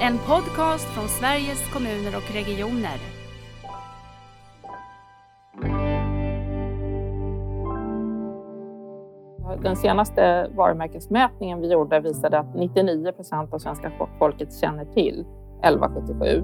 En podcast från Sveriges kommuner och regioner. Den senaste varumärkesmätningen vi gjorde visade att 99 procent av svenska folket känner till 1177.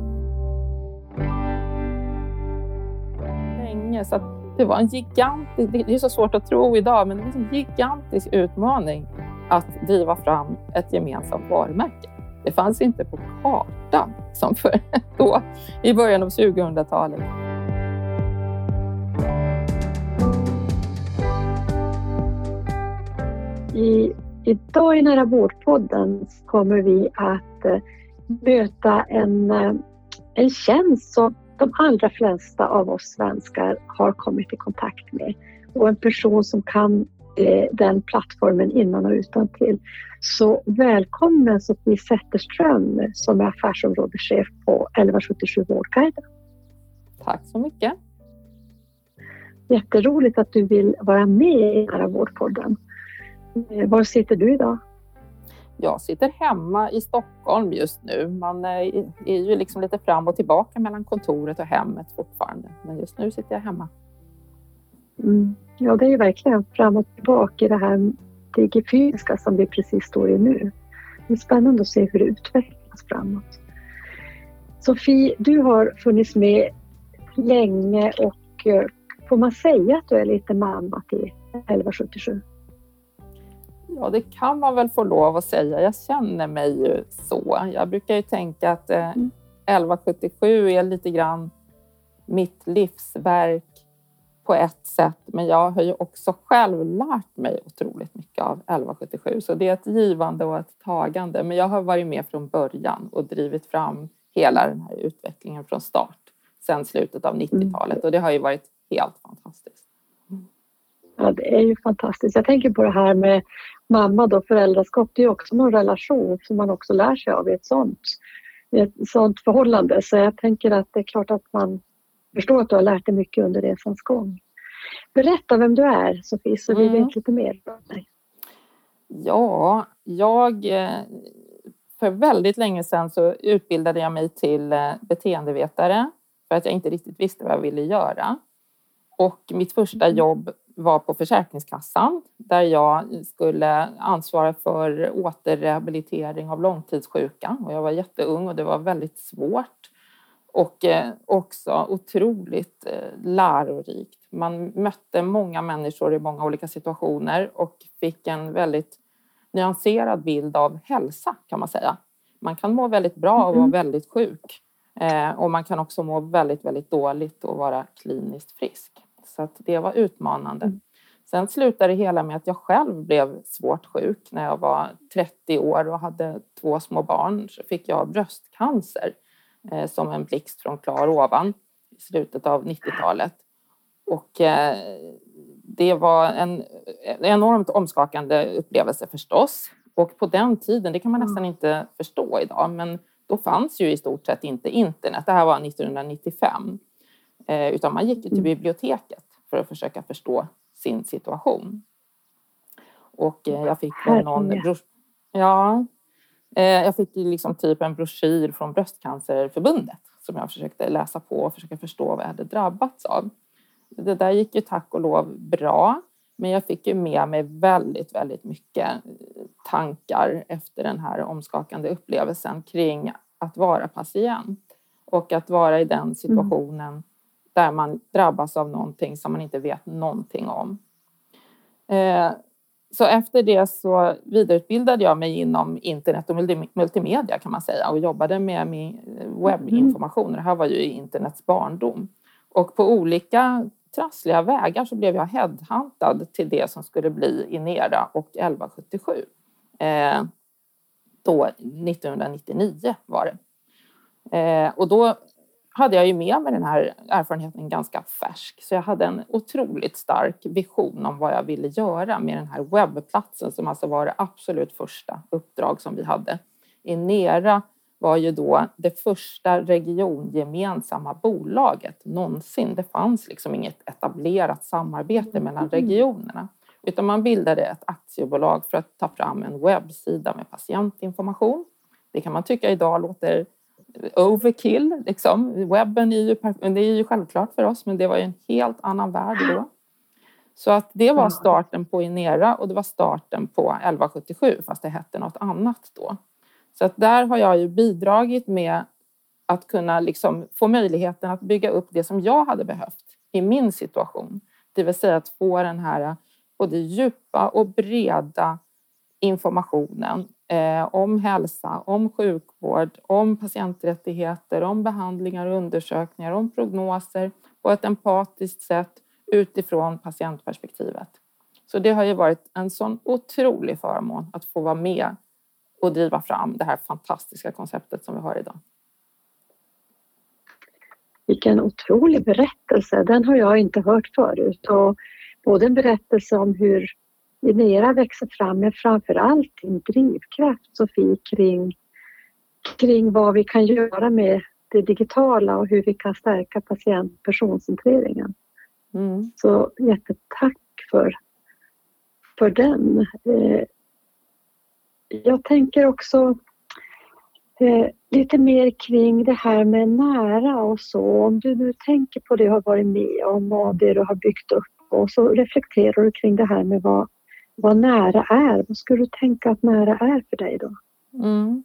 Länge, så det var en gigantisk, det är så svårt att tro idag, men det var en gigantisk utmaning att driva fram ett gemensamt varumärke. Det fanns inte på kartan som för då i början av 2000-talet. I, idag i Nära vårdpodden kommer vi att eh, möta en, eh, en tjänst som de allra flesta av oss svenskar har kommit i kontakt med och en person som kan eh, den plattformen innan och utan till. Så välkommen Sofie Zetterström som är affärsområdeschef på 1177 Vårdguiden. Tack så mycket. Jätteroligt att du vill vara med i Nära vårdpodden. Eh, var sitter du idag? Jag sitter hemma i Stockholm just nu. Man är ju liksom lite fram och tillbaka mellan kontoret och hemmet fortfarande. Men just nu sitter jag hemma. Mm. Ja, det är ju verkligen fram och tillbaka i det här digifysiska som vi precis står i nu. Det är spännande att se hur det utvecklas framåt. Sofie, du har funnits med länge och eh, får man säga att du är lite mamma till 1177? Ja, det kan man väl få lov att säga. Jag känner mig ju så. Jag brukar ju tänka att eh, 1177 är lite grann mitt livsverk på ett sätt, men jag har ju också själv lärt mig otroligt mycket av 1177. Så det är ett givande och ett tagande. Men jag har varit med från början och drivit fram hela den här utvecklingen från start sedan slutet av 90-talet mm. och det har ju varit helt fantastiskt. Ja, det är ju fantastiskt. Jag tänker på det här med mamma då, föräldraskap. Det är också någon relation som man också lär sig av i ett sånt, i ett sånt förhållande. Så jag tänker att det är klart att man förstår att du har lärt dig mycket under resans gång. Berätta vem du är Sofie, så vi mm. vet lite mer om dig. Ja, jag... Eh, för väldigt länge sedan så utbildade jag mig till eh, beteendevetare för att jag inte riktigt visste vad jag ville göra. Och mitt första mm. jobb var på Försäkringskassan där jag skulle ansvara för återrehabilitering av långtidssjuka. Och jag var jätteung och det var väldigt svårt och eh, också otroligt eh, lärorikt. Man mötte många människor i många olika situationer och fick en väldigt nyanserad bild av hälsa kan man säga. Man kan må väldigt bra och vara väldigt sjuk eh, och man kan också må väldigt, väldigt dåligt och vara kliniskt frisk. Så att det var utmanande. Mm. Sen slutade det hela med att jag själv blev svårt sjuk när jag var 30 år och hade två små barn. Så fick jag bröstcancer som en blixt från klar ovan i slutet av 90-talet. Och eh, det var en enormt omskakande upplevelse förstås. Och på den tiden, det kan man nästan inte förstå idag, men då fanns ju i stort sett inte internet. Det här var 1995. Eh, utan man gick till mm. biblioteket för att försöka förstå sin situation. Och eh, jag fick någon... Ja, eh, jag fick liksom typ en broschyr från Bröstcancerförbundet som jag försökte läsa på och försöka förstå vad jag hade drabbats av. Det där gick ju tack och lov bra, men jag fick ju med mig väldigt, väldigt mycket tankar efter den här omskakande upplevelsen kring att vara patient och att vara i den mm. situationen där man drabbas av någonting som man inte vet någonting om. Eh, så efter det så vidareutbildade jag mig inom internet och multimedia kan man säga och jobbade med min webbinformation. Det här var ju internets barndom. Och på olika trassliga vägar så blev jag headhuntad till det som skulle bli Inera och 1177. Eh, då 1999 var det. Eh, och då hade jag ju med mig den här erfarenheten ganska färsk. Så jag hade en otroligt stark vision om vad jag ville göra med den här webbplatsen som alltså var det absolut första uppdrag som vi hade. Inera var ju då det första regiongemensamma bolaget någonsin. Det fanns liksom inget etablerat samarbete mellan regionerna utan man bildade ett aktiebolag för att ta fram en webbsida med patientinformation Det kan man tycka idag låter overkill. Liksom. Webben är ju, det är ju självklart för oss, men det var ju en helt annan värld då. Så att det var starten på Inera och det var starten på 1177 fast det hette något annat då. Så att där har jag ju bidragit med att kunna liksom få möjligheten att bygga upp det som jag hade behövt i min situation. Det vill säga att få den här både djupa och breda informationen Eh, om hälsa, om sjukvård, om patienträttigheter, om behandlingar och undersökningar, om prognoser på ett empatiskt sätt utifrån patientperspektivet. Så det har ju varit en sån otrolig förmån att få vara med och driva fram det här fantastiska konceptet som vi har idag. Vilken otrolig berättelse, den har jag inte hört förut. Och både en berättelse om hur Linera växer fram men framför allt en drivkraft Sofie kring, kring vad vi kan göra med det digitala och hur vi kan stärka patient personcentreringen. Mm. Så jättetack för, för den. Eh, jag tänker också eh, lite mer kring det här med nära och så. Om du nu tänker på det du har varit med om och det du har byggt upp och så reflekterar du kring det här med vad, vad nära är. Vad skulle du tänka att nära är för dig då? Mm.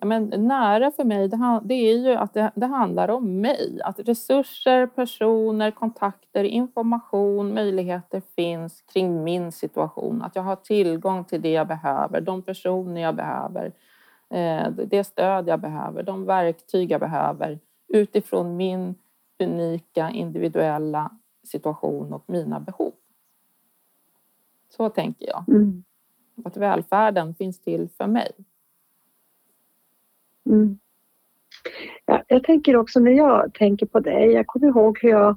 Men nära för mig, det, det är ju att det, det, handlar om mig. Att resurser, personer, kontakter, information, möjligheter finns kring min situation. Att jag har tillgång till det jag behöver, de personer jag behöver, eh, det stöd jag behöver, de verktyg jag behöver utifrån min unika individuella situation och mina behov. Så tänker jag. Mm. Att välfärden finns till för mig. Mm. Ja, jag tänker också när jag tänker på dig, jag kommer ihåg hur jag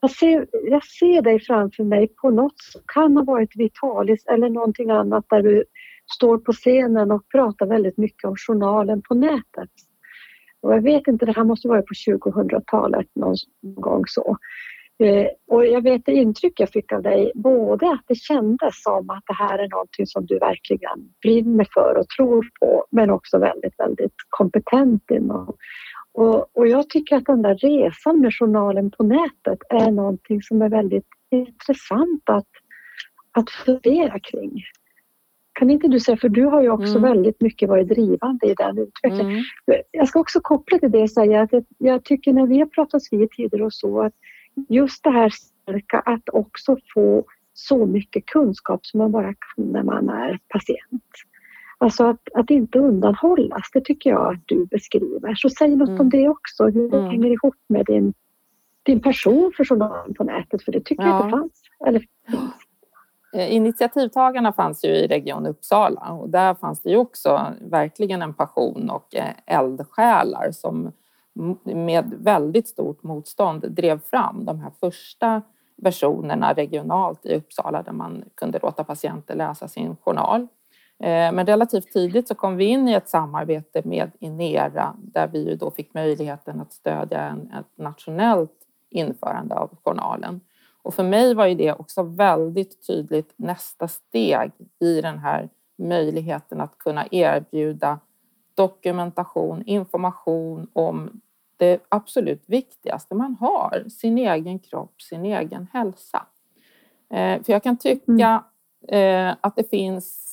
jag ser, jag ser dig framför mig på något som kan ha varit Vitalis eller någonting annat där du står på scenen och pratar väldigt mycket om journalen på nätet. Och jag vet inte, det här måste vara på 2000-talet någon gång så. Eh, och jag vet det intryck jag fick av dig, både att det kändes som att det här är någonting som du verkligen brinner för och tror på, men också väldigt, väldigt kompetent inom. Och, och jag tycker att den där resan med journalen på nätet är någonting som är väldigt intressant att, att fundera kring. Kan inte du säga, för du har ju också mm. väldigt mycket varit drivande i den utvecklingen. Mm. Jag ska också koppla till det och säga att jag tycker när vi har pratat vid tidigare och så att just det här stärka att också få så mycket kunskap som man bara kan när man är patient. Alltså att, att inte undanhållas, det tycker jag att du beskriver. Så säg något mm. om det också, hur det mm. hänger ihop med din, din person för journalen på nätet, för det tycker ja. jag inte fanns. Eller, eh, Initiativtagarna fanns ju i Region Uppsala och där fanns det ju också verkligen en passion och eh, eldsjälar som med väldigt stort motstånd drev fram de här första versionerna regionalt i Uppsala där man kunde låta patienter läsa sin journal. Eh, men relativt tidigt så kom vi in i ett samarbete med Inera där vi då fick möjligheten att stödja en, ett nationellt införande av journalen. Och för mig var ju det också väldigt tydligt nästa steg i den här möjligheten att kunna erbjuda dokumentation, information om det absolut viktigaste man har, sin egen kropp, sin egen hälsa. Eh, för jag kan tycka mm. eh, att det finns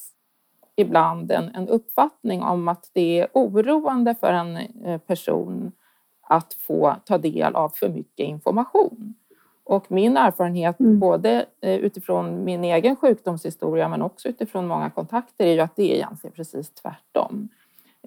ibland en, en uppfattning om att det är oroande för en eh, person att få ta del av för mycket information. Och min erfarenhet, mm. både utifrån min egen sjukdomshistoria men också utifrån många kontakter, är ju att det är egentligen precis tvärtom.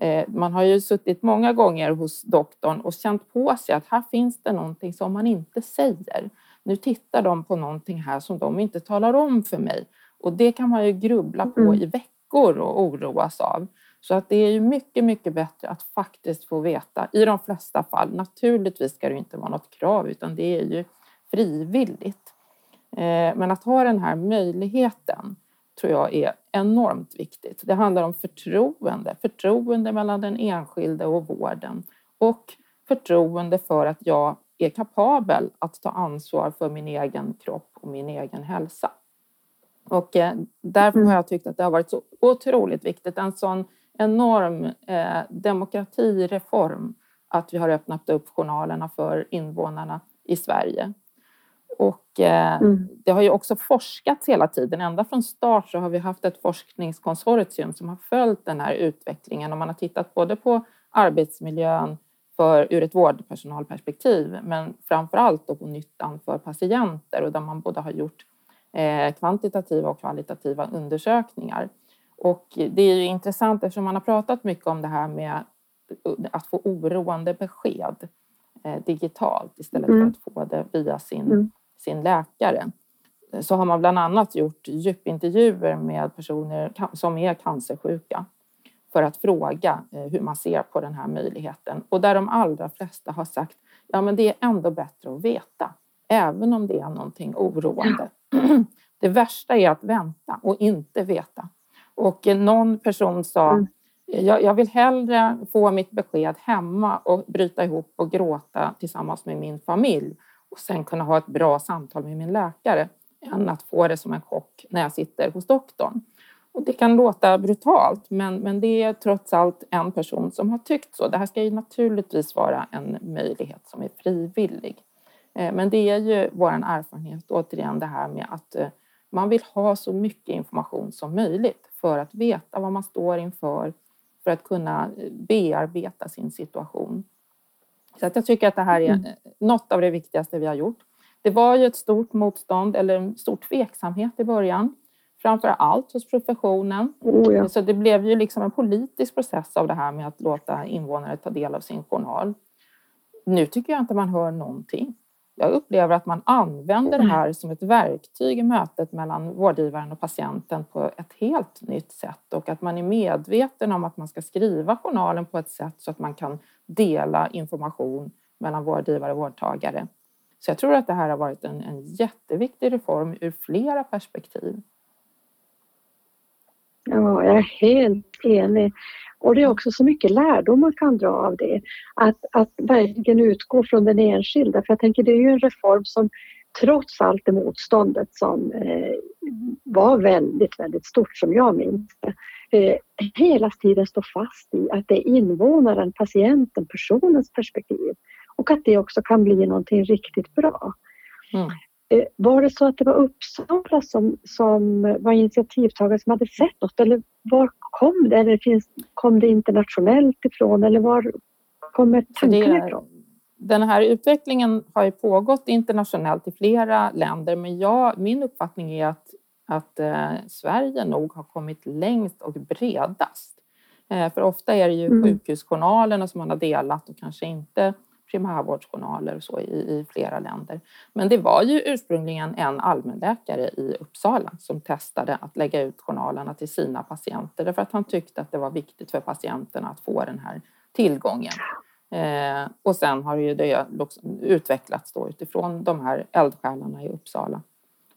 Eh, man har ju suttit många gånger hos doktorn och känt på sig att här finns det någonting som man inte säger. Nu tittar de på någonting här som de inte talar om för mig. Och det kan man ju grubbla på mm. i veckor och oroas av. Så att det är ju mycket, mycket bättre att faktiskt få veta i de flesta fall. Naturligtvis ska det inte vara något krav utan det är ju frivilligt. Eh, men att ha den här möjligheten tror jag är enormt viktigt. Det handlar om förtroende, förtroende mellan den enskilde och vården och förtroende för att jag är kapabel att ta ansvar för min egen kropp och min egen hälsa. Och eh, därför har jag tyckt att det har varit så otroligt viktigt. En sån enorm eh, demokratireform att vi har öppnat upp journalerna för invånarna i Sverige. Och eh, mm. det har ju också forskats hela tiden. Ända från start så har vi haft ett forskningskonsortium som har följt den här utvecklingen och man har tittat både på arbetsmiljön för, ur ett vårdpersonalperspektiv men framför allt på nyttan för patienter och där man både har gjort eh, kvantitativa och kvalitativa undersökningar. Och det är ju intressant eftersom man har pratat mycket om det här med att få oroande besked eh, digitalt istället mm. för att få det via sin, mm. Sin läkare. Så har man bland annat gjort djupintervjuer med personer som är cancersjuka för att fråga eh, hur man ser på den här möjligheten. Och där de allra flesta har sagt ja men det är ändå bättre att veta, även om det är någonting oroande. Det värsta är att vänta och inte veta. Och någon person sa mm. jag vill hellre få mitt besked hemma och bryta ihop och gråta tillsammans med min familj och sen kunna ha ett bra samtal med min läkare än att få det som en chock när jag sitter hos doktorn. Och det kan låta brutalt, men, men det är trots allt en person som har tyckt så. Det här ska ju naturligtvis vara en möjlighet som är frivillig. Eh, men det är ju vår erfarenhet, återigen det här med att eh, man vill ha så mycket information som möjligt för att veta vad man står inför, för att kunna eh, bearbeta sin situation. Så att jag tycker att det här är mm. något av det viktigaste vi har gjort. Det var ju ett stort motstånd eller en stor tveksamhet i början framför allt hos professionen. Oh ja. Så det blev ju liksom en politisk process av det här med att låta invånare ta del av sin journal. Nu tycker jag inte man hör någonting. Jag upplever att man använder det här som ett verktyg i mötet mellan vårdgivaren och patienten på ett helt nytt sätt och att man är medveten om att man ska skriva journalen på ett sätt så att man kan dela information mellan vårdgivare och vårdtagare. Så jag tror att det här har varit en, en jätteviktig reform ur flera perspektiv. Ja, jag är helt enig. Och det är också så mycket lärdom man kan dra av det. Att, att verkligen utgå från den enskilda. För jag tänker det är ju en reform som trots allt det motståndet som eh, var väldigt, väldigt stort som jag minns det. Eh, hela tiden står fast i att det är invånaren, patienten, personens perspektiv. Och att det också kan bli någonting riktigt bra. Mm. Eh, var det så att det var Uppsala som, som var initiativtagare som hade sett något eller var kom det? Eller finns, kom det internationellt ifrån eller var kommer tanken ifrån? Den här utvecklingen har ju pågått internationellt i flera länder men jag, min uppfattning är att, att eh, Sverige nog har kommit längst och bredast. Eh, för ofta är det ju mm. sjukhusjournalerna som man har delat och kanske inte primärvårdsjournaler och så i, i, flera länder. Men det var ju ursprungligen en allmänläkare i Uppsala som testade att lägga ut journalerna till sina patienter därför att han tyckte att det var viktigt för patienterna att få den här tillgången. Eh, och sen har ju det utvecklats då utifrån de här eldsjälarna i Uppsala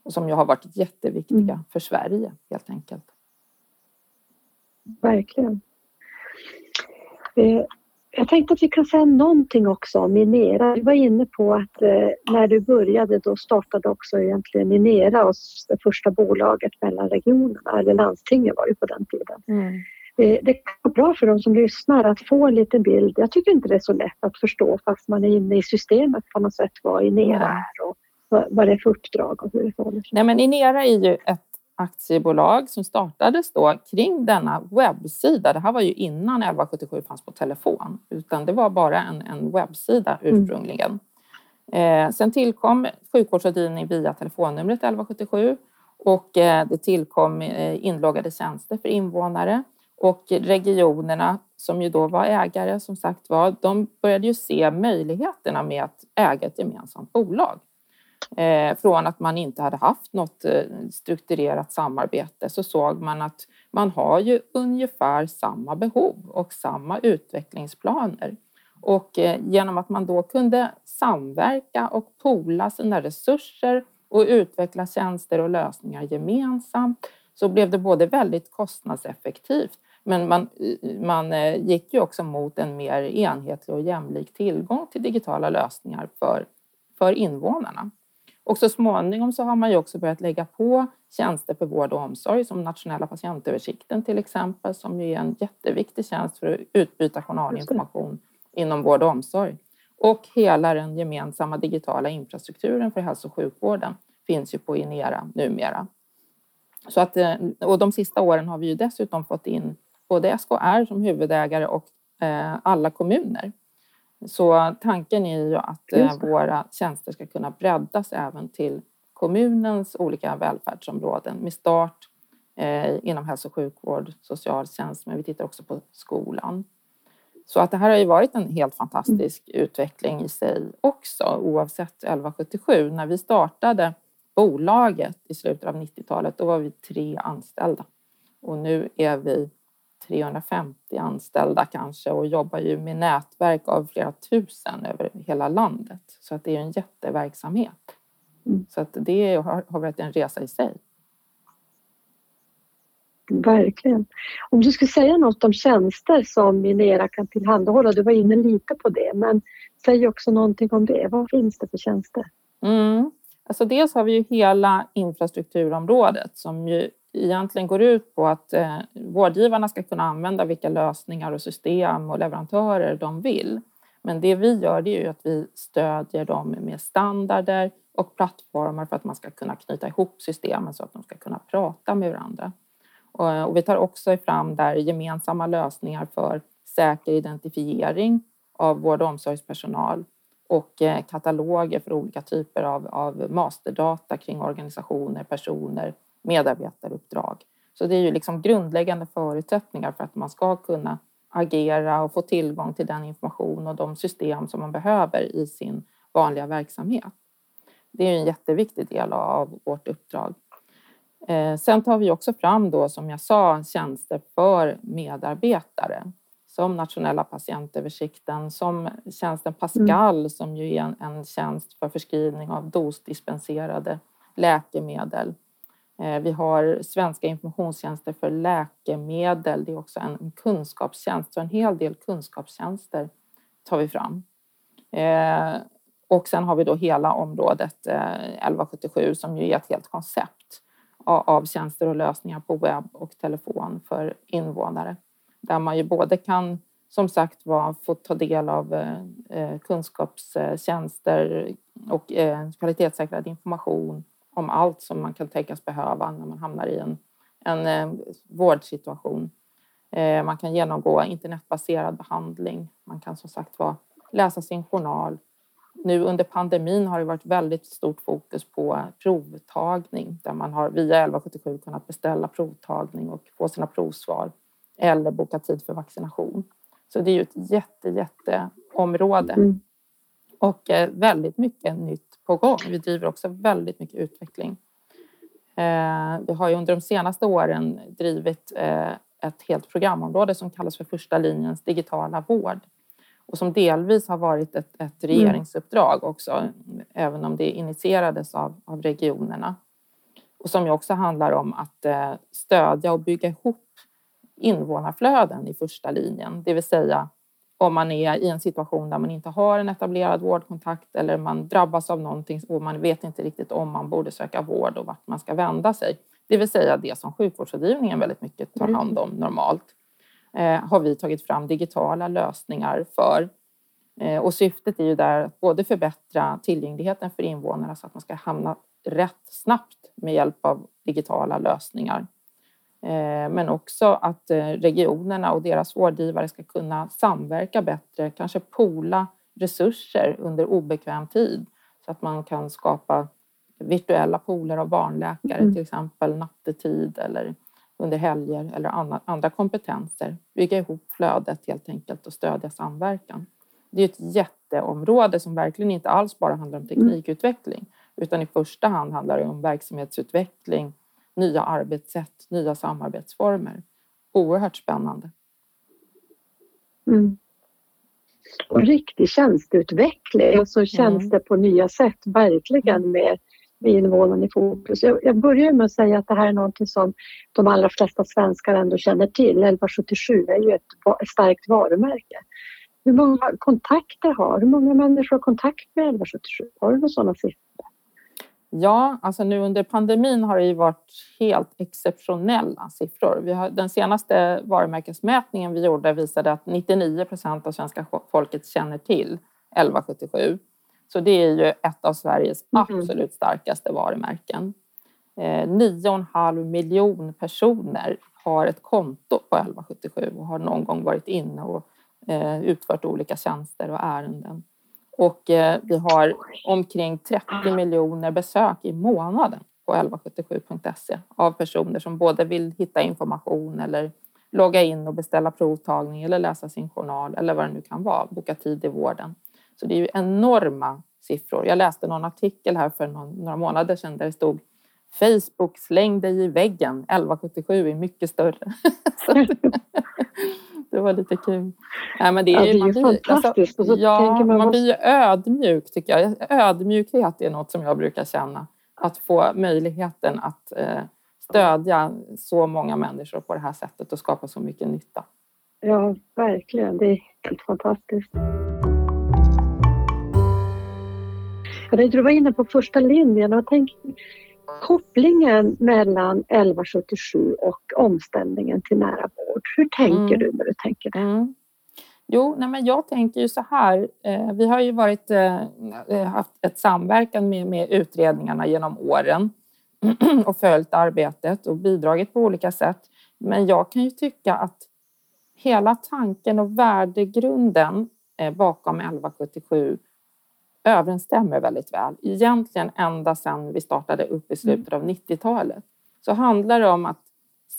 som ju har varit jätteviktiga mm. för Sverige helt enkelt. Verkligen. Eh, jag tänkte att vi kan säga någonting också om Minera. Du var inne på att eh, när du började då startade också egentligen Minera och det första bolaget mellan regionerna, eller landstingen var ju på den tiden. Mm. Eh, det kan vara bra för de som lyssnar att få en liten bild. Jag tycker inte det är så lätt att förstå fast man är inne i systemet på något sätt vad Inera är och vad det är för uppdrag och hur det förhåller sig. Nej men Inera är ju ett aktiebolag som startades då kring denna webbsida. Det här var ju innan 1177 fanns på telefon, utan det var bara en, en webbsida mm. ursprungligen. Mm. Eh, sen tillkom sjukvårdsrådgivning via telefonnumret 1177 och eh, det tillkom eh, inloggade tjänster för invånare och regionerna som ju då var ägare som sagt var, de började ju se möjligheterna med att äga ett gemensamt bolag. Eh, från att man inte hade haft något eh, strukturerat samarbete så såg man att man har ju ungefär samma behov och samma utvecklingsplaner. Och eh, genom att man då kunde samverka och pola sina resurser och utveckla tjänster och lösningar gemensamt så blev det både väldigt kostnadseffektivt men man, eh, man eh, gick ju också mot en mer enhetlig och jämlik tillgång till digitala lösningar för, för invånarna. Och så småningom så har man ju också börjat lägga på tjänster för vård och omsorg som nationella patientöversikten till exempel som ju är en jätteviktig tjänst för att utbyta journalinformation inom vård och omsorg. Och hela den gemensamma digitala infrastrukturen för hälso och sjukvården finns ju på Inera numera. Så att, eh, och de sista åren har vi ju dessutom fått in både SKR som huvudägare och eh, alla kommuner. Så tanken är ju att eh, våra tjänster ska kunna breddas även till kommunens olika välfärdsområden med start inom hälso och sjukvård, socialtjänst, men vi tittar också på skolan. Så att det här har ju varit en helt fantastisk mm. utveckling i sig också, oavsett 1177. När vi startade bolaget i slutet av 90-talet, då var vi tre anställda. Och nu är vi 350 anställda kanske och jobbar ju med nätverk av flera tusen över hela landet. Så att det är en jätteverksamhet. Mm. Så att det har, har varit en resa i sig. Verkligen. Om du skulle säga något om tjänster som Minera kan tillhandahålla, du var inne lite på det, men säg också någonting om det. Vad finns det för tjänster? Mm. Alltså dels har vi ju hela infrastrukturområdet som ju egentligen går ut på att eh, vårdgivarna ska kunna använda vilka lösningar och system och leverantörer de vill. Men det vi gör det är ju att vi stödjer dem med standarder och plattformar för att man ska kunna knyta ihop systemen så att de ska kunna prata med varandra. Och, och vi tar också fram där gemensamma lösningar för säker identifiering av vård och omsorgspersonal och eh, kataloger för olika typer av, av masterdata kring organisationer, personer, medarbetaruppdrag. Så det är ju liksom grundläggande förutsättningar för att man ska kunna agera och få tillgång till den information och de system som man behöver i sin vanliga verksamhet. Det är en jätteviktig del av vårt uppdrag. Eh, sen tar vi också fram då, som jag sa, tjänster för medarbetare som nationella patientöversikten, som tjänsten Pascal mm. som ju är en, en tjänst för förskrivning av dosdispenserade läkemedel. Eh, vi har svenska informationstjänster för läkemedel. Det är också en kunskapstjänst, så en hel del kunskapstjänster tar vi fram. Eh, och sen har vi då hela området eh, 1177 som ju är ett helt koncept av tjänster och lösningar på webb och telefon för invånare där man ju både kan som sagt var få ta del av kunskapstjänster och kvalitetssäkrad information om allt som man kan tänkas behöva när man hamnar i en, en eh, vårdsituation. Eh, man kan genomgå internetbaserad behandling. Man kan som sagt var läsa sin journal. Nu under pandemin har det varit väldigt stort fokus på provtagning där man har via 1177 kunnat beställa provtagning och få sina provsvar eller boka tid för vaccination. Så det är ju ett jätte, jätte område. Mm. Och eh, väldigt mycket nytt på gång. Vi driver också väldigt mycket utveckling. Eh, vi har ju under de senaste åren drivit eh, ett helt programområde som kallas för första linjens digitala vård och som delvis har varit ett, ett mm. regeringsuppdrag också, även om det initierades av, av regionerna. Och som ju också handlar om att stödja och bygga ihop invånarflöden i första linjen, det vill säga om man är i en situation där man inte har en etablerad vårdkontakt eller man drabbas av någonting och man vet inte riktigt om man borde söka vård och vart man ska vända sig. Det vill säga det som sjukvårdsrådgivningen väldigt mycket tar hand om normalt. Eh, har vi tagit fram digitala lösningar för. Eh, och syftet är ju där att både förbättra tillgängligheten för invånarna så att man ska hamna rätt snabbt med hjälp av digitala lösningar men också att eh, regionerna och deras vårdgivare ska kunna samverka bättre, kanske pola resurser under obekväm tid så att man kan skapa virtuella pooler av barnläkare, mm. till exempel nattetid eller under helger eller andra kompetenser. Bygga ihop flödet helt enkelt och stödja samverkan. Det är ett jätteområde som verkligen inte alls bara handlar om mm. teknikutveckling utan i första hand handlar det om verksamhetsutveckling nya arbetssätt, nya samarbetsformer. Oerhört spännande. Mm. Och riktig tjänsteutveckling, alltså tjänster mm. på nya sätt, verkligen mm. med, med invånarna i fokus. Jag, jag börjar med att säga att det här är någonting som de allra flesta svenskar ändå känner till. 1177 är ju ett, ett starkt varumärke. Hur många kontakter har, hur många människor har kontakt med 1177? Har du några sådana siffror? Ja, alltså nu under pandemin har det ju varit helt exceptionella siffror. Har, den senaste varumärkesmätningen vi gjorde visade att 99 procent av svenska folket känner till 1177. Så det är ju ett av Sveriges mm. absolut starkaste varumärken. Eh, 9,5 miljon personer har ett konto på 1177 och har någon gång varit inne och eh, utfört olika tjänster och ärenden. Och eh, vi har omkring 30 miljoner besök i månaden på 1177.se av personer som både vill hitta information eller logga in och beställa provtagning eller läsa sin journal eller vad det nu kan vara, boka tid i vården. Så det är ju enorma siffror. Jag läste någon artikel här för några månader sedan där det stod Facebook, släng dig i väggen. 1177 är mycket större. det var lite kul. Nej, men det är, ja, det är man blir, fantastiskt. Alltså, ja, man, man blir ju ödmjuk tycker jag. Ödmjukhet är något som jag brukar känna. Att få möjligheten att eh, stödja så många människor på det här sättet och skapa så mycket nytta. Ja, verkligen. Det är helt fantastiskt. Jag tänkte du var inne på första linjen och tänk kopplingen mellan 1177 och omställningen till nära vård. Hur tänker mm. du när du tänker det? Mm. Jo, nej men jag tänker ju så här. Eh, vi har ju varit, eh, eh haft ett samverkan med, med utredningarna genom åren och följt arbetet och bidragit på olika sätt. Men jag kan ju tycka att hela tanken och värdegrunden eh, bakom 1177 överensstämmer väldigt väl. Egentligen ända sedan vi startade upp i slutet av 90-talet så handlar det om att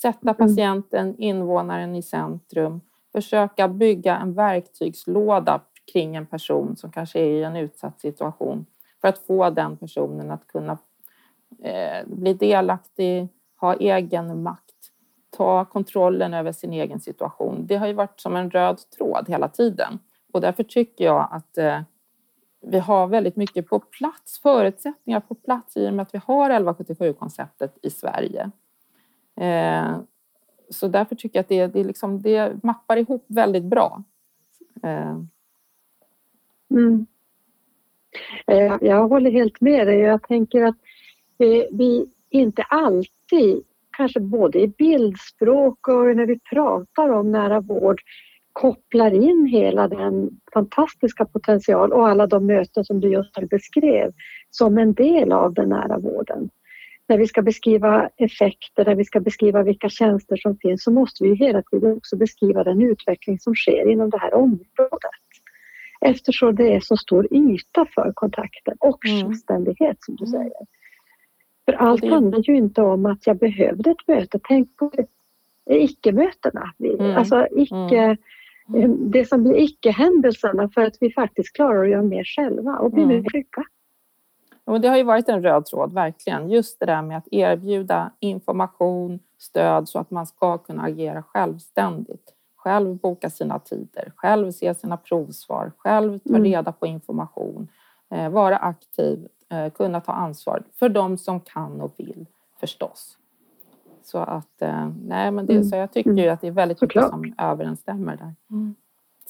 sätta mm. patienten, invånaren i centrum, försöka bygga en verktygslåda kring en person som kanske är i en utsatt situation för att få den personen att kunna eh, bli delaktig, ha egen makt, ta kontrollen över sin egen situation. Det har ju varit som en röd tråd hela tiden och därför tycker jag att eh, vi har väldigt mycket på plats, förutsättningar på plats i och med att vi har 1177-konceptet i Sverige. Eh, så därför tycker jag att det, det, liksom, det mappar ihop väldigt bra. Eh. Mm. Eh, jag håller helt med dig. Jag tänker att eh, vi inte alltid, kanske både i bildspråk och när vi pratar om nära vård, kopplar in hela den fantastiska potential och alla de möten som du just beskrev som en del av den nära vården. När vi ska beskriva effekter, när vi ska beskriva vilka tjänster som finns så måste vi hela tiden också beskriva den utveckling som sker inom det här området. Eftersom det är så stor yta för kontakten och mm. självständighet som du mm. säger. För allt handlar ju inte om att jag behövde ett möte. Tänk på icke-mötena. Mm. Alltså icke mm. Eh, det som blir icke-händelserna för att vi faktiskt klarar att göra mer själva och bli mm. mer trygga. Och det har ju varit en röd tråd, verkligen. Just det där med att erbjuda information, stöd så att man ska kunna agera självständigt. Själv boka sina tider, själv se sina provsvar, själv ta mm. reda på information, eh, vara aktiv, eh, kunna ta ansvar för de som kan och vill förstås. Så att, eh, nej, men det, mm. så jag tycker ju att det är väldigt mycket som överensstämmer där. Mm.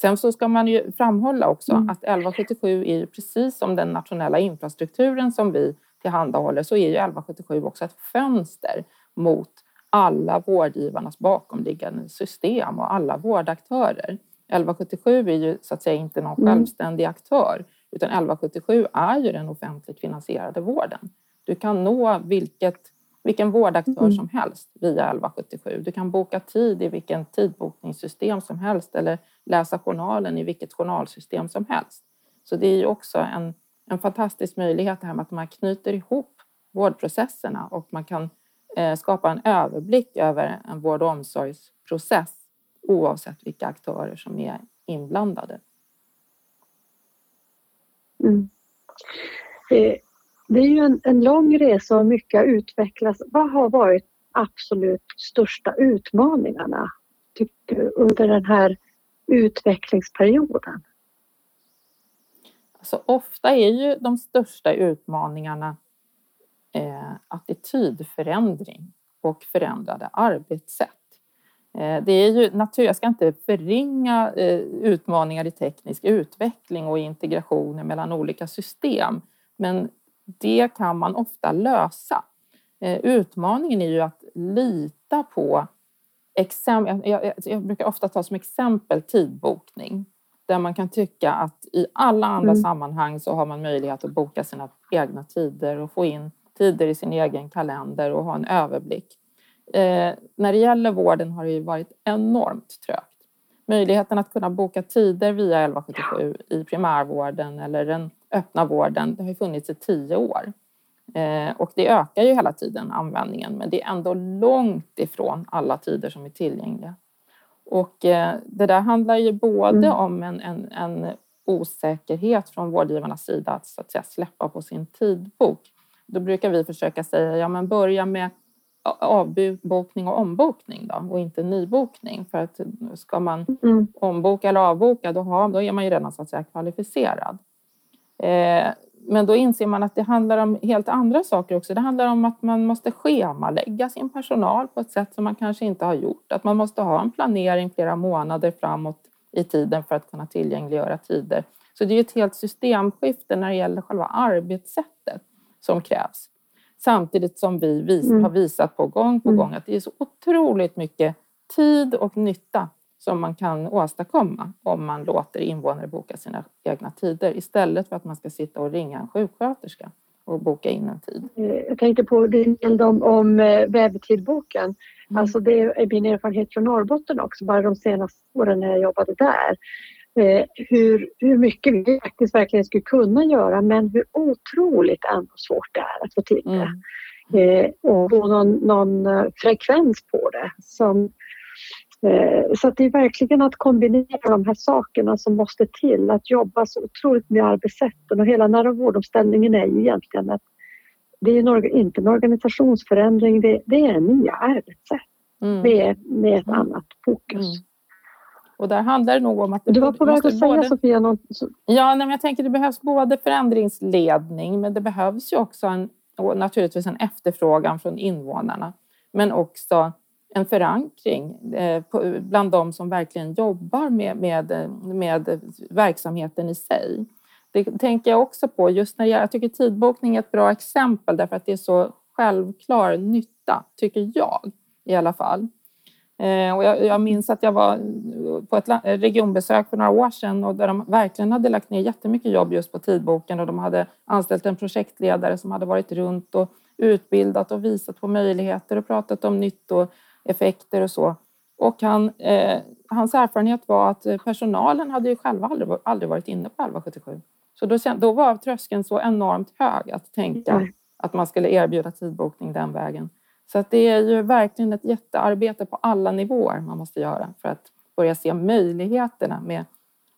Sen så ska man ju framhålla också mm. att 1177 är ju precis som den nationella infrastrukturen som vi tillhandahåller så är ju 1177 också ett fönster mot alla vårdgivarnas bakomliggande system och alla vårdaktörer. 1177 är ju så att säga inte någon mm. självständig aktör utan 1177 är ju den offentligt finansierade vården. Du kan nå vilket vilken vårdaktör mm. som helst via 1177. Du kan boka tid i vilken tidbokningssystem som helst eller läsa journalen i vilket journalsystem som helst. Så det är ju också en, en fantastisk möjlighet det här med att man knyter ihop vårdprocesserna och man kan eh, skapa en överblick över en vård och omsorgsprocess oavsett vilka aktörer som är inblandade. Mm. Det är ju en, en lång resa och mycket har utvecklats. Vad har varit absolut största utmaningarna tycker du, under den här utvecklingsperioden? Alltså, ofta är ju de största utmaningarna eh, attitydförändring och förändrade arbetssätt. Eh, det är ju natur, jag ska inte förringa eh, utmaningar i teknisk utveckling och integrationer mellan olika system, men det kan man ofta lösa. Eh, utmaningen är ju att lita på. Jag, jag, jag, brukar ofta ta som exempel tidbokning där man kan tycka att i alla andra mm. sammanhang så har man möjlighet att boka sina egna tider och få in tider i sin egen kalender och ha en överblick. Eh, när det gäller vården har det ju varit enormt trögt. Möjligheten att kunna boka tider via 1177 i primärvården eller den öppna vården, det har funnits i tio år. Eh, och det ökar ju hela tiden användningen, men det är ändå långt ifrån alla tider som är tillgängliga. Och eh, det där handlar ju både mm. om en, en, en, osäkerhet från vårdgivarnas sida att, så att säga, släppa på sin tidbok. Då brukar vi försöka säga, ja men börja med avbokning och ombokning då och inte nybokning. För att ska man mm. omboka eller avboka då, har, då är man ju redan så att säga kvalificerad. Eh, men då inser man att det handlar om helt andra saker också. Det handlar om att man måste schemalägga sin personal på ett sätt som man kanske inte har gjort. Att man måste ha en planering flera månader framåt i tiden för att kunna tillgängliggöra tider. Så det är ett helt systemskifte när det gäller själva arbetssättet som krävs. Samtidigt som vi vis mm. har visat på gång på mm. gång att det är så otroligt mycket tid och nytta som man kan åstadkomma om man låter invånare boka sina egna tider istället för att man ska sitta och ringa en sjuksköterska och boka in en tid. Eh, jag tänkte på det om, om eh, webbtidboken. Mm. Alltså det är min erfarenhet från Norrbotten också, bara de senaste åren när jag jobbade där. Eh, hur, hur mycket vi faktiskt verkligen skulle kunna göra men hur otroligt ändå svårt det är att få till det. Mm. och få någon, någon frekvens på det som Eh, så det är verkligen att kombinera de här sakerna som måste till. Att jobba så otroligt med arbetssätten och hela nära vårdomställningen är ju egentligen att det är en, inte en organisationsförändring, det, det är nya arbetssätt mm. med, med ett mm. annat fokus. Mm. Och där handlar det nog om att... Det du var på väg att säga både... Sofia något. Ja, nej, jag tänker det behövs både förändringsledning men det behövs ju också en, naturligtvis en efterfrågan från invånarna. Men också en förankring eh, bland de som verkligen jobbar med, med, med verksamheten i sig. Det tänker jag också på just när jag, jag tycker tidbokning är ett bra exempel därför att det är så självklar nytta, tycker jag i alla fall. Eh, och jag, jag minns att jag var på ett eh, regionbesök för några år sedan och där de verkligen hade lagt ner jättemycket jobb just på tidboken och de hade anställt en projektledare som hade varit runt och utbildat och visat på möjligheter och pratat om nytt och effekter och så. Och han, eh, hans erfarenhet var att personalen hade ju själva aldrig, aldrig varit inne på 1177. Så då, då var tröskeln så enormt hög att tänka mm. att man skulle erbjuda tidbokning den vägen. Så att det är ju verkligen ett jättearbete på alla nivåer man måste göra för att börja se möjligheterna med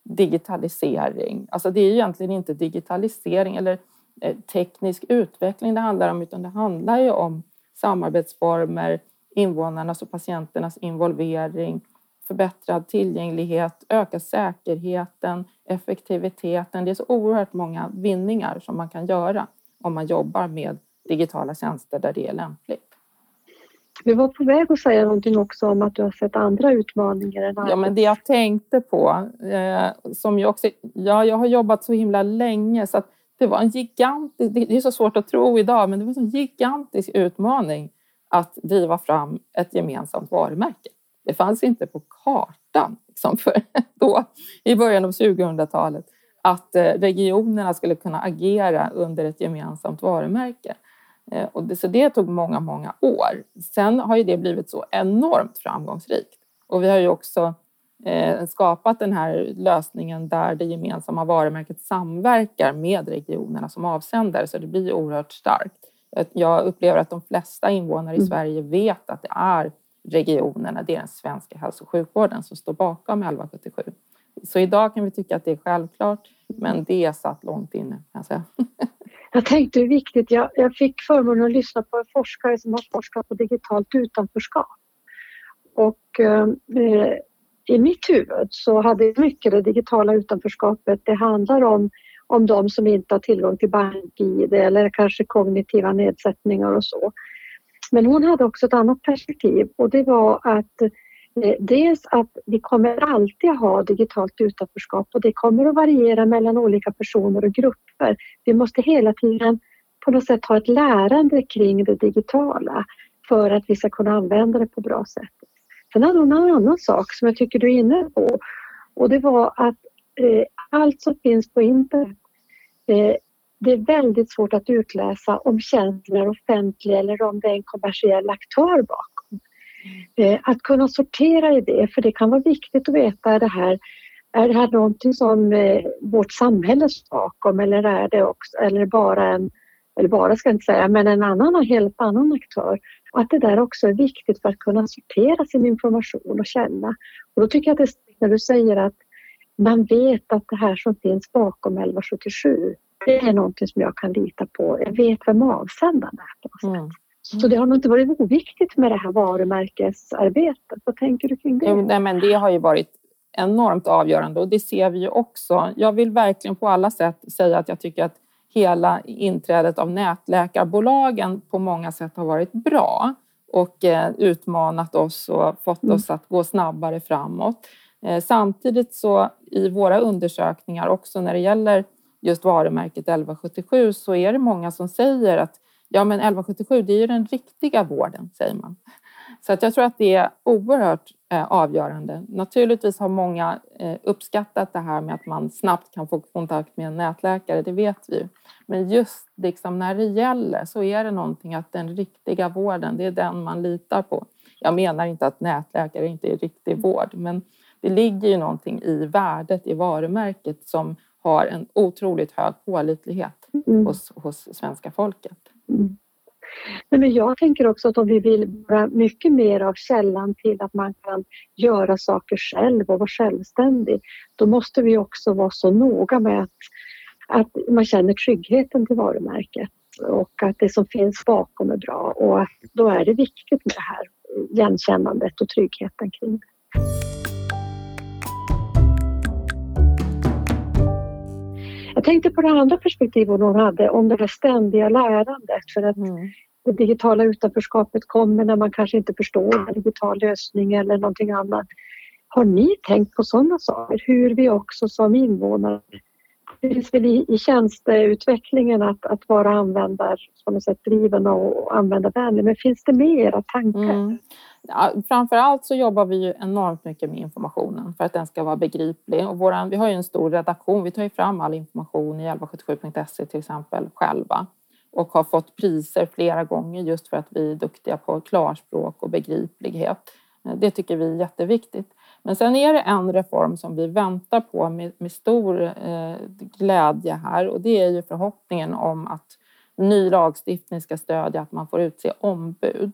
digitalisering. Alltså det är egentligen inte digitalisering eller eh, teknisk utveckling det handlar om utan det handlar ju om samarbetsformer, invånarnas och patienternas involvering, förbättrad tillgänglighet, öka säkerheten, effektiviteten. Det är så oerhört många vinningar som man kan göra om man jobbar med digitala tjänster där det är lämpligt. Vi var på väg att säga någonting också om att du har sett andra utmaningar. Än ja, men det jag tänkte på, eh, som jag också, ja, jag har jobbat så himla länge så att det var en gigantisk, det är så svårt att tro idag, men det var en gigantisk utmaning att driva fram ett gemensamt varumärke. Det fanns inte på kartan liksom för då, i början av 2000-talet att eh, regionerna skulle kunna agera under ett gemensamt varumärke. Eh, och det, så det tog många, många år. Sen har ju det blivit så enormt framgångsrikt. Och vi har ju också eh, skapat den här lösningen där det gemensamma varumärket samverkar med regionerna som avsändare, så det blir oerhört starkt. Jag upplever att de flesta invånare i mm. Sverige vet att det är regionerna, det är den svenska hälso och sjukvården som står bakom 1177. Så idag kan vi tycka att det är självklart, men det är satt långt inne säga. Jag tänkte hur viktigt, jag, jag fick förmånen att lyssna på en forskare som har forskat på digitalt utanförskap. Och eh, i mitt huvud så hade mycket det digitala utanförskapet, det handlar om om de som inte har tillgång till bank-id eller kanske kognitiva nedsättningar och så. Men hon hade också ett annat perspektiv och det var att eh, dels att vi kommer alltid ha digitalt utanförskap och det kommer att variera mellan olika personer och grupper. Vi måste hela tiden på något sätt ha ett lärande kring det digitala för att vi ska kunna använda det på bra sätt. Sen hade hon en annan sak som jag tycker du är inne på och det var att Eh, allt som finns på internet eh, det är väldigt svårt att utläsa om tjänsten är offentlig eller om det är en kommersiell aktör bakom. Eh, att kunna sortera i det, för det kan vara viktigt att veta är det här är det här någonting som eh, vårt samhälle står bakom eller är det också, eller bara en, eller bara ska jag inte säga, men en annan, helt annan aktör. Och att det där också är viktigt för att kunna sortera sin information och känna. Och då tycker jag att det är när du säger att man vet att det här som finns bakom 1177, det är någonting som jag kan lita på. Jag vet vem avsändaren är på något mm. sätt. Så det har nog inte varit oviktigt med det här varumärkesarbetet. Vad tänker du kring det? Nej, men det har ju varit enormt avgörande och det ser vi ju också. Jag vill verkligen på alla sätt säga att jag tycker att hela inträdet av nätläkarbolagen på många sätt har varit bra och eh, utmanat oss och fått mm. oss att gå snabbare framåt. Eh, samtidigt så i våra undersökningar också när det gäller just varumärket 1177 så är det många som säger att ja men 1177 det är ju den riktiga vården, säger man. Så att jag tror att det är oerhört eh, avgörande. Naturligtvis har många eh, uppskattat det här med att man snabbt kan få kontakt med en nätläkare, det vet vi. Men just liksom när det gäller så är det någonting att den riktiga vården, det är den man litar på. Jag menar inte att nätläkare inte är riktig vård, men det ligger ju någonting i värdet i varumärket som har en otroligt hög pålitlighet mm. hos, hos svenska folket. Mm. Men jag tänker också att om vi vill vara mycket mer av källan till att man kan göra saker själv och vara självständig, då måste vi också vara så noga med att, att man känner tryggheten till varumärket och att det som finns bakom är bra och att då är det viktigt med det här igenkännandet och tryggheten kring det. Tänkte på det andra perspektivet hon hade om det här ständiga lärandet. För att mm. det digitala utanförskapet kommer när man kanske inte förstår en digital lösning eller någonting annat. Har ni tänkt på sådana saker? Hur vi också som invånare finns väl i, i tjänsteutvecklingen att, att vara användar, på något sätt driven och användarvänlig. Men finns det mer tankar? Mm. Ja, framför allt så jobbar vi ju enormt mycket med informationen för att den ska vara begriplig. Och våran, vi har ju en stor redaktion. Vi tar ju fram all information i 1177.se till exempel själva och har fått priser flera gånger just för att vi är duktiga på klarspråk och begriplighet. Det tycker vi är jätteviktigt. Men sen är det en reform som vi väntar på med, med stor eh, glädje här och det är ju förhoppningen om att ny lagstiftning ska stödja att man får utse ombud.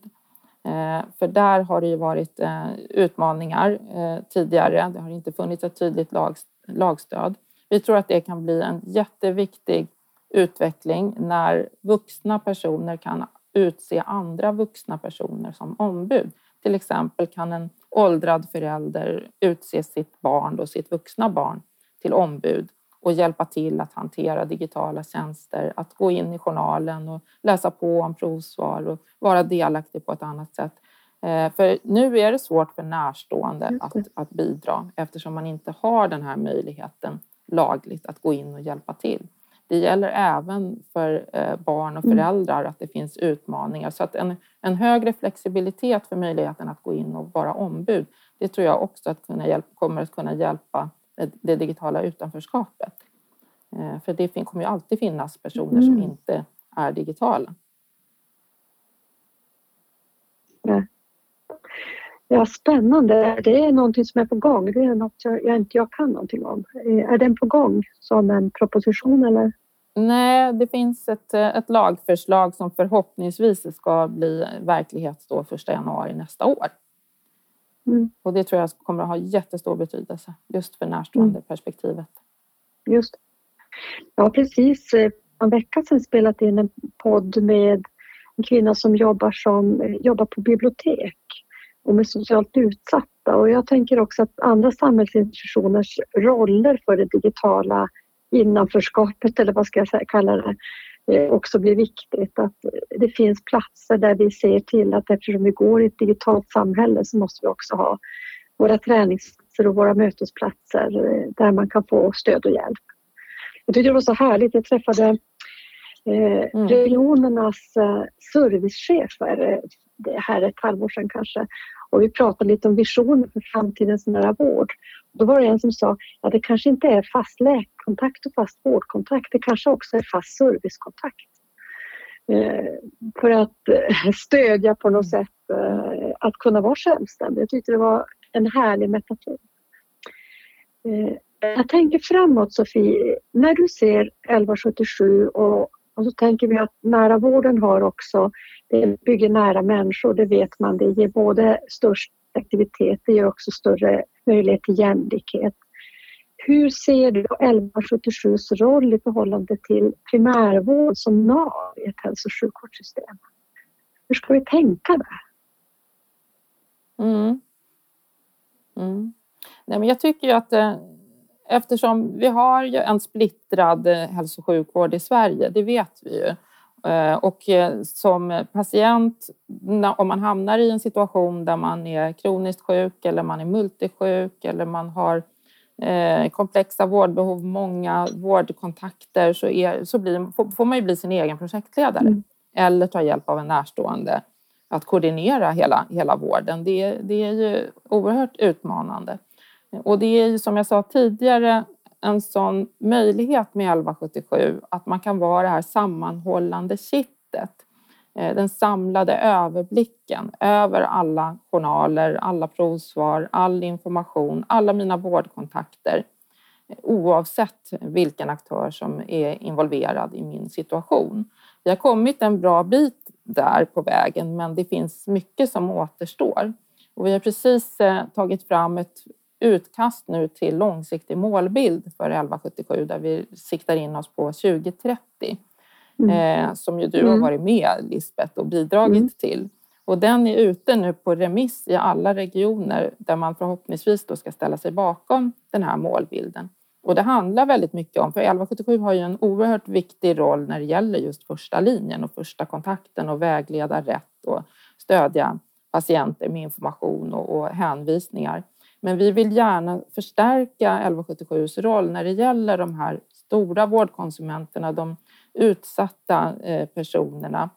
Eh, för där har det ju varit eh, utmaningar eh, tidigare. Det har inte funnits ett tydligt lag, lagstöd. Vi tror att det kan bli en jätteviktig utveckling när vuxna personer kan utse andra vuxna personer som ombud. Till exempel kan en åldrad förälder utse sitt barn, då, sitt vuxna barn, till ombud och hjälpa till att hantera digitala tjänster, att gå in i journalen och läsa på om provsvar och vara delaktig på ett annat sätt. Eh, för nu är det svårt för närstående att, att bidra eftersom man inte har den här möjligheten lagligt att gå in och hjälpa till. Det gäller även för eh, barn och mm. föräldrar att det finns utmaningar. Så att en, en högre flexibilitet för möjligheten att gå in och vara ombud, det tror jag också att kunna hjälpa, kommer att kunna hjälpa det digitala utanförskapet. Eh, för det kommer ju alltid finnas personer mm. som inte är digitala. Ja, spännande. Det är någonting som är på gång. Det är något jag, jag inte jag kan någonting om. Eh, är den på gång som en proposition eller? Nej, det finns ett, ett lagförslag som förhoppningsvis ska bli verklighet då 1 januari nästa år. Mm. Och det tror jag kommer att ha jättestor betydelse just för närstående mm. perspektivet. Just Jag har precis eh, en vecka sedan spelat in en podd med en kvinna som jobbar, som, eh, jobbar på bibliotek och med socialt utsatta. Och jag tänker också att andra samhällsinstitutioners roller för det digitala innanförskapet eller vad ska jag kalla det eh, också blir viktigt. Att det finns platser där vi ser till att eftersom vi går i ett digitalt samhälle så måste vi också ha våra träningsplatser och våra mötesplatser eh, där man kan få stöd och hjälp. Jag tyckte det var så härligt. Jag träffade Eh, mm. Regionernas eh, servicechefer, det här är ett halvår sedan kanske, och vi pratade lite om visioner för framtidens nära vård. Då var det en som sa att det kanske inte är fast läkkontakt och fast vårdkontakt, det kanske också är fast servicekontakt. Eh, för att eh, stödja på något sätt eh, att kunna vara självständig. Jag tyckte det var en härlig metafor. Jag tänker framåt Sofie, när du ser 1177 och, och så tänker vi att nära vården har också, det bygger nära människor, det vet man, det ger både störst aktivitet, det ger också större möjlighet till jämlikhet. Hur ser du 1177s roll i förhållande till primärvård som nav i ett hälso och sjukvårdssystem? Hur ska vi tänka där? Mm. Mm. Nej, men jag tycker ju att eh, eftersom vi har ju en splittrad eh, hälso och sjukvård i Sverige, det vet vi ju. Eh, och eh, som patient, om man hamnar i en situation där man är kroniskt sjuk eller man är multisjuk eller man har eh, komplexa vårdbehov, många vårdkontakter så, är, så blir, får man ju bli sin egen projektledare mm. eller ta hjälp av en närstående att koordinera hela, hela vården. Det, det är ju oerhört utmanande. Och det är ju som jag sa tidigare en sån möjlighet med 1177 att man kan vara det här sammanhållande kittet. Eh, den samlade överblicken över alla journaler, alla provsvar, all information, alla mina vårdkontakter eh, oavsett vilken aktör som är involverad i min situation. Vi har kommit en bra bit där på vägen men det finns mycket som återstår. Och vi har precis eh, tagit fram ett utkast nu till långsiktig målbild för 1177 där vi siktar in oss på 2030. Mm. Eh, som ju du har mm. varit med Lisbeth och bidragit mm. till. Och den är ute nu på remiss i alla regioner där man förhoppningsvis då ska ställa sig bakom den här målbilden. Och det handlar väldigt mycket om, för 1177 har ju en oerhört viktig roll när det gäller just första linjen och första kontakten och vägleda rätt och stödja patienter med information och, och hänvisningar. Men vi vill gärna förstärka 1177s roll när det gäller de här stora vårdkonsumenterna, de utsatta eh, personerna.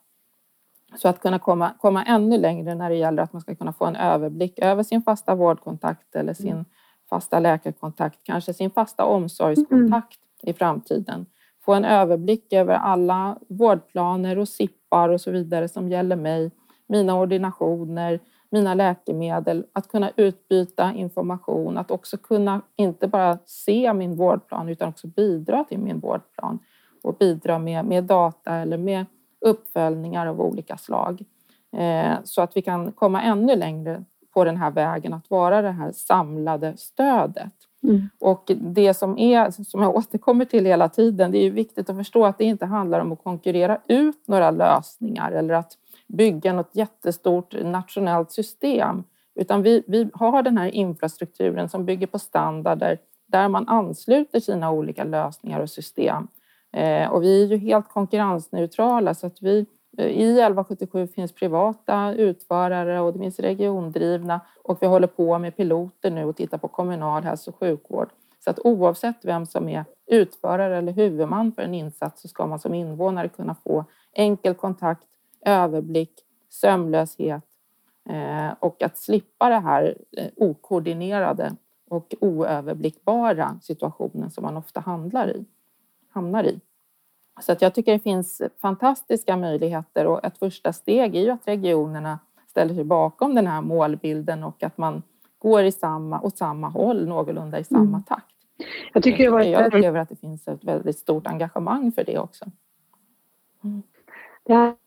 Så att kunna komma, komma ännu längre när det gäller att man ska kunna få en överblick över sin fasta vårdkontakt eller sin mm. fasta läkarkontakt, kanske sin fasta omsorgskontakt mm. i framtiden. Få en överblick över alla vårdplaner och SIPPar och så vidare som gäller mig, mina ordinationer, mina läkemedel, att kunna utbyta information, att också kunna inte bara se min vårdplan utan också bidra till min vårdplan och bidra med, med data eller med uppföljningar av olika slag. Eh, så att vi kan komma ännu längre på den här vägen att vara det här samlade stödet. Mm. Och det som, är, som jag återkommer till hela tiden, det är viktigt att förstå att det inte handlar om att konkurrera ut några lösningar eller att bygga något jättestort nationellt system. Utan vi, vi har den här infrastrukturen som bygger på standarder där man ansluter sina olika lösningar och system. Eh, och vi är ju helt konkurrensneutrala så att vi eh, i 1177 finns privata utförare och det finns regiondrivna och vi håller på med piloter nu och tittar på kommunal hälso och sjukvård. Så att oavsett vem som är utförare eller huvudman för en insats så ska man som invånare kunna få enkel kontakt överblick, sömnlöshet eh, och att slippa det här eh, okoordinerade och oöverblickbara situationen som man ofta handlar i, hamnar i. Så att jag tycker det finns fantastiska möjligheter och ett första steg är ju att regionerna ställer sig bakom den här målbilden och att man går i samma, åt samma håll, någorlunda i samma mm. takt. Jag, tycker jag, jag upplever att det finns ett väldigt stort engagemang för det också. Mm.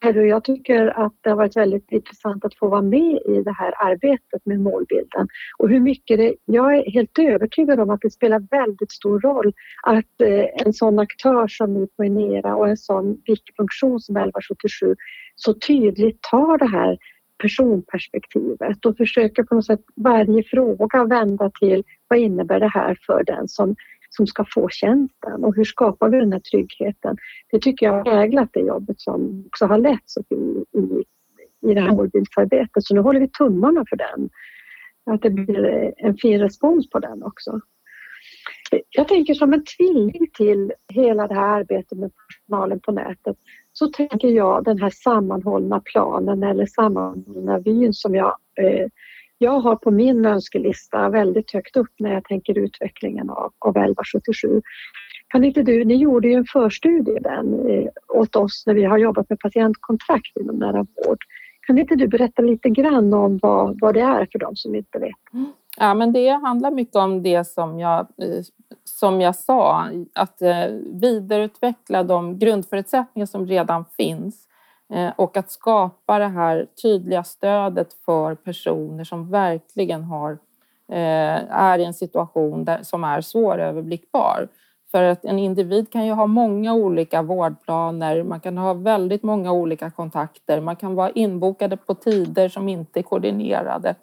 Jag tycker att det har varit väldigt intressant att få vara med i det här arbetet med målbilden. Och hur mycket det, jag är helt övertygad om att det spelar väldigt stor roll att eh, en sån aktör som Inera och en sån viktig funktion som 1177 så tydligt tar det här personperspektivet och försöker på något sätt varje fråga vända till vad innebär det här för den som som ska få tjänsten och hur skapar vi den här tryggheten? Det tycker jag har präglat det jobbet som också har letts i, i, i det här målbildsarbetet. Så nu håller vi tummarna för den. Att det blir en fin respons på den också. Jag tänker som en tvilling till hela det här arbetet med personalen på nätet så tänker jag den här sammanhållna planen eller sammanhållna vyn som jag, eh, jag har på min önskelista väldigt högt upp när jag tänker utvecklingen av, av 1177. Kan inte du, ni gjorde ju en förstudie den eh, åt oss när vi har jobbat med patientkontrakt inom nära vård. Kan inte du berätta lite grann om vad, vad det är för de som inte vet? Mm. Ja, men det handlar mycket om det som jag, eh, som jag sa, att eh, vidareutveckla de grundförutsättningar som redan finns Eh, och att skapa det här tydliga stödet för personer som verkligen har, eh, är i en situation där, som är svåröverblickbar. För att en individ kan ju ha många olika vårdplaner, man kan ha väldigt många olika kontakter, man kan vara inbokade på tider som inte är koordinerade.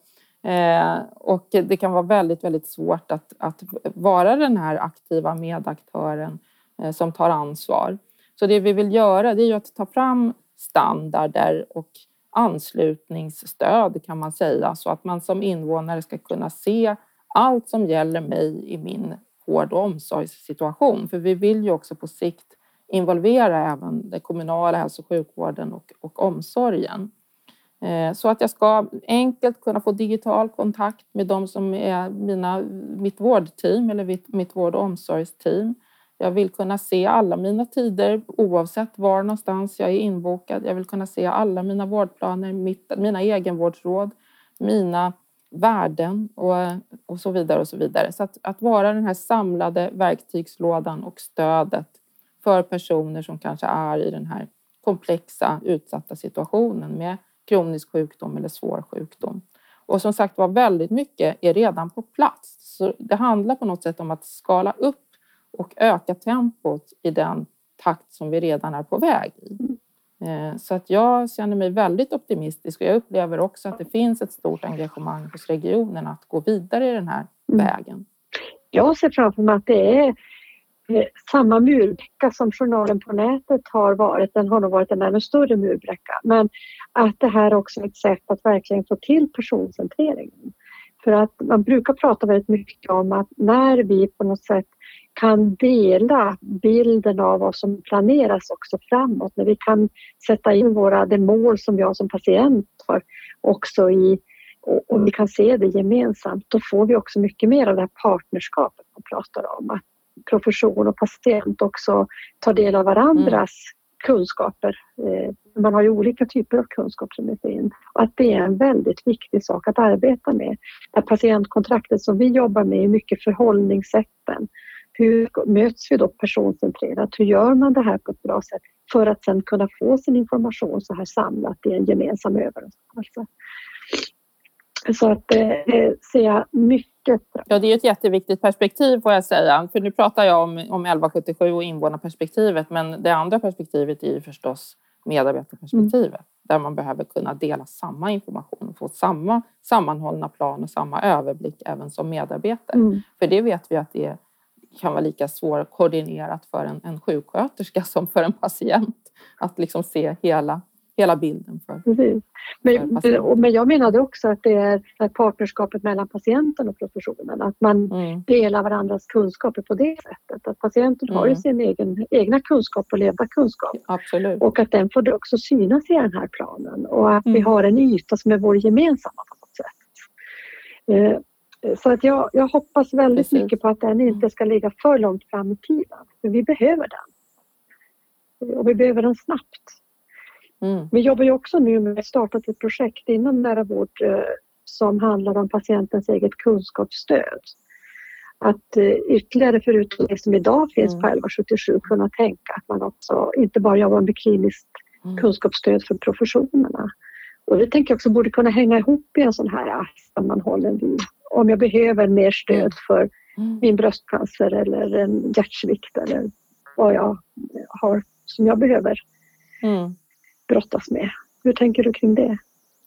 Eh, och det kan vara väldigt, väldigt svårt att, att vara den här aktiva medaktören eh, som tar ansvar. Så det vi vill göra det är att ta fram standarder och anslutningsstöd kan man säga så att man som invånare ska kunna se allt som gäller mig i min vård och omsorgssituation. För vi vill ju också på sikt involvera även den kommunala hälso och sjukvården och, och omsorgen. Eh, så att jag ska enkelt kunna få digital kontakt med de som är mina, mitt vårdteam eller mitt, mitt vård och omsorgsteam. Jag vill kunna se alla mina tider oavsett var någonstans jag är inbokad. Jag vill kunna se alla mina vårdplaner, mitt, mina egenvårdsråd, mina värden och, och så vidare. och Så vidare. Så att, att vara den här samlade verktygslådan och stödet för personer som kanske är i den här komplexa utsatta situationen med kronisk sjukdom eller svår sjukdom. Och som sagt var, väldigt mycket är redan på plats. Så det handlar på något sätt om att skala upp och öka tempot i den takt som vi redan är på väg i. Eh, så att jag känner mig väldigt optimistisk och jag upplever också att det finns ett stort engagemang hos regionen att gå vidare i den här mm. vägen. Jag ser framför mig att det är Eh, samma murbräcka som journalen på nätet har varit, den har nog varit en ännu större murbräcka. Men att det här också är ett sätt att verkligen få till personcentreringen. För att man brukar prata väldigt mycket om att när vi på något sätt kan dela bilden av vad som planeras också framåt, när vi kan sätta in våra, det mål som jag som patient har också i och, vi kan se det gemensamt, då får vi också mycket mer av det här partnerskapet man pratar om. Att profession och patient också tar del av varandras mm. kunskaper. Eh, man har ju olika typer av kunskap som är in. Och att det är en väldigt viktig sak att arbeta med. Det patientkontraktet som vi jobbar med är mycket förhållningssätten. Hur möts vi då personcentrerat? Hur gör man det här på ett bra sätt för att sen kunna få sin information så här samlat i en gemensam överenskommelse? Så att det eh, ser jag mycket Ja, det är ett jätteviktigt perspektiv får jag säga. För nu pratar jag om, om 1177 och invånarperspektivet, men det andra perspektivet är ju förstås medarbetarperspektivet. Mm. Där man behöver kunna dela samma information och få samma sammanhållna plan och samma överblick även som medarbetare. Mm. För det vet vi att det kan vara lika svårkoordinerat för en, en sjuksköterska som för en patient. Att liksom se hela hela bilden. För, Precis. Men, för men jag menade också att det är partnerskapet mellan patienten och professionen. Att man mm. delar varandras kunskaper på det sättet. Att patienten mm. har ju mm. sin egen, egna kunskap och levda kunskap. Absolut. Och att den får också synas i den här planen. Och att mm. vi har en yta som är vår gemensamma på något sätt. Eh, så att jag, jag hoppas väldigt Precis. mycket på att den inte ska ligga för långt fram i tiden. För vi behöver den. Och vi behöver den snabbt. Mm. Vi jobbar ju också nu med att starta ett projekt inom nära vård eh, som handlar om patientens eget kunskapsstöd. Att eh, ytterligare förutom det som idag finns mm. på 1177 kunna tänka att man också inte bara jobbar med kliniskt mm. kunskapsstöd för professionerna. Och det tänker jag också borde kunna hänga ihop i en sån här sammanhållen vid. Om jag behöver mer stöd för mm. min bröstcancer eller en hjärtsvikt eller vad jag har som jag behöver. Mm brottas med. Hur tänker du kring det?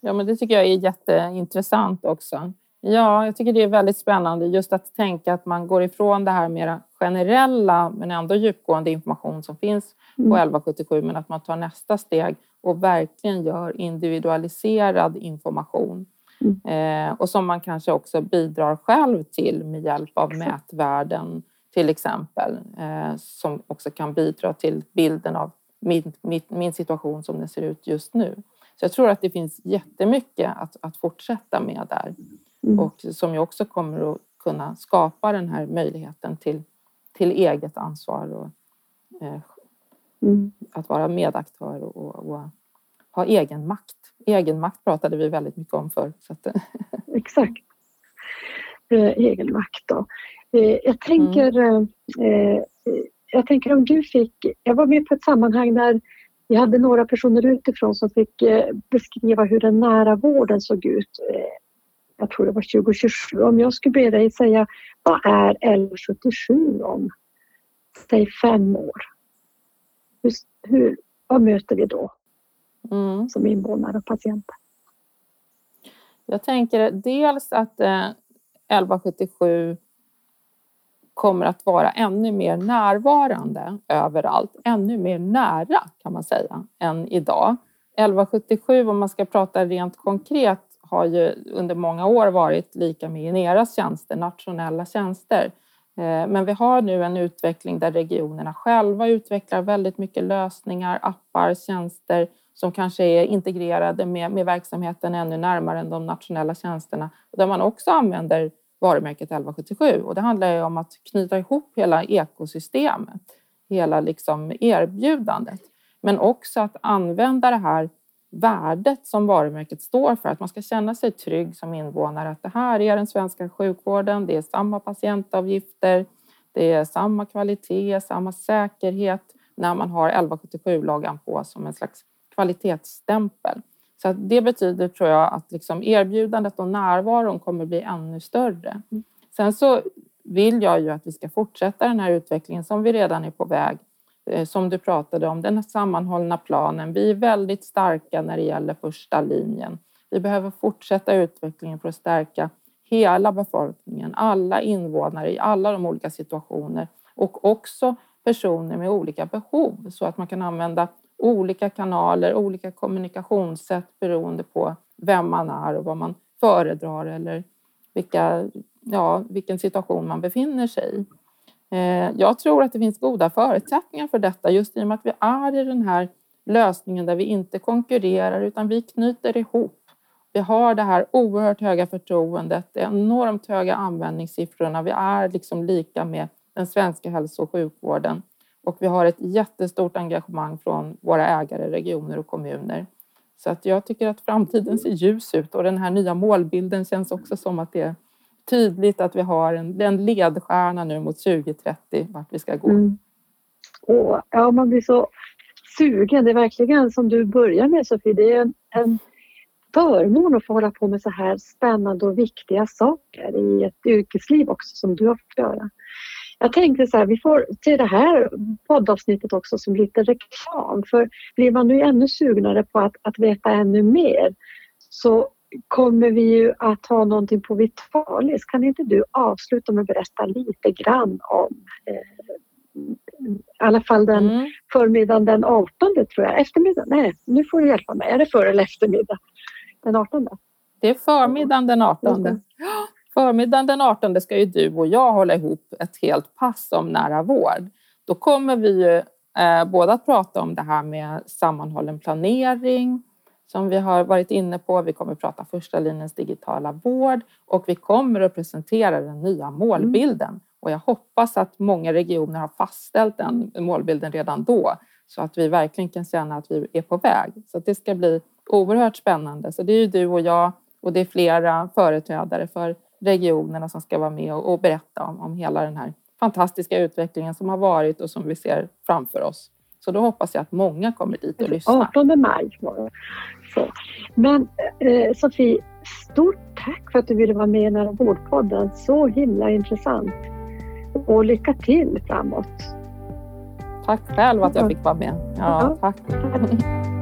Ja, men det tycker jag är jätteintressant också. Ja, jag tycker det är väldigt spännande just att tänka att man går ifrån det här mera generella men ändå djupgående information som finns på 1177 mm. men att man tar nästa steg och verkligen gör individualiserad information. Mm. Eh, och som man kanske också bidrar själv till med hjälp av mätvärden till exempel, eh, som också kan bidra till bilden av min, min, min, situation som den ser ut just nu. Så jag tror att det finns jättemycket att, att fortsätta med där mm. och som ju också kommer att kunna skapa den här möjligheten till, till eget ansvar och eh, mm. att vara medaktör och, och, ha egen makt. Egen makt pratade vi väldigt mycket om förr. Att... Exakt. Eh, egen makt då. Eh, jag tänker, mm. eh, jag tänker om du fick, jag var med på ett sammanhang där vi hade några personer utifrån som fick beskriva hur den nära vården såg ut. Jag tror det var 2027. Om jag skulle be dig säga vad är 1177 om säg fem år? Hur, hur, vad möter vi då mm. som invånare och patienter? Jag tänker dels att eh, 1177 kommer att vara ännu mer närvarande överallt, ännu mer nära kan man säga än idag. 1177 om man ska prata rent konkret har ju under många år varit lika med Ineras tjänster, nationella tjänster. Eh, men vi har nu en utveckling där regionerna själva utvecklar väldigt mycket lösningar, appar, tjänster som kanske är integrerade med, med verksamheten ännu närmare än de nationella tjänsterna. Där man också använder varumärket 1177 och det handlar ju om att knyta ihop hela ekosystemet, hela liksom erbjudandet, men också att använda det här värdet som varumärket står för, att man ska känna sig trygg som invånare, att det här är den svenska sjukvården, det är samma patientavgifter, det är samma kvalitet, samma säkerhet när man har 1177-loggan på som en slags kvalitetsstämpel. Så det betyder, tror jag, att liksom erbjudandet och närvaron kommer bli ännu större. Mm. Sen så vill jag ju att vi ska fortsätta den här utvecklingen som vi redan är på väg. Eh, som du pratade om, den sammanhållna planen. Vi är väldigt starka när det gäller första linjen. Vi behöver fortsätta utvecklingen för att stärka hela befolkningen, alla invånare i alla de olika situationer och också personer med olika behov så att man kan använda olika kanaler, olika kommunikationssätt beroende på vem man är och vad man föredrar eller vilka, ja, vilken situation man befinner sig i. Eh, jag tror att det finns goda förutsättningar för detta just i och med att vi är i den här lösningen där vi inte konkurrerar utan vi knyter ihop. Vi har det här oerhört höga förtroendet, enormt höga användningssiffrorna. Vi är liksom lika med den svenska hälso och sjukvården och vi har ett jättestort engagemang från våra ägare, regioner och kommuner. Så att jag tycker att framtiden ser ljus ut och den här nya målbilden känns också som att det tydligt att vi har en, en ledstjärna nu mot 2030 vart vi ska gå. Mm. Åh, ja, man blir så sugen. Det är verkligen som du börjar med Sofie, det är en, en förmån att få hålla på med så här spännande och viktiga saker i ett yrkesliv också som du har fått göra. Jag tänkte så här, vi får till det här poddavsnittet också som lite reklam. För blir man nu ännu sugnare på att, att veta ännu mer så kommer vi ju att ha någonting på Vitalis. Kan inte du avsluta med att berätta lite grann om eh, i alla fall den mm. förmiddagen den 18 tror jag. Eftermiddag? Nej, nu får du hjälpa mig. Är det för eller eftermiddag? Den 18? Det är förmiddagen den 18. Mm. Förmiddagen den 18 ska ju du och jag hålla ihop ett helt pass om nära vård. Då kommer vi ju eh, båda att prata om det här med sammanhållen planering som vi har varit inne på. Vi kommer att prata första linjens digitala vård och vi kommer att presentera den nya målbilden. Mm. Och jag hoppas att många regioner har fastställt den målbilden redan då så att vi verkligen kan känna att vi är på väg. Så det ska bli oerhört spännande. Så det är ju du och jag och det är flera företrädare för regionerna som ska vara med och, och berätta om, om hela den här fantastiska utvecklingen som har varit och som vi ser framför oss. Så då hoppas jag att många kommer dit och lyssnar. 18 maj Så. Men eh, Sofie, stort tack för att du ville vara med i här vårdpodden. Så himla intressant. Och lycka till framåt. Tack själv att jag fick vara med. Ja, tack. tack.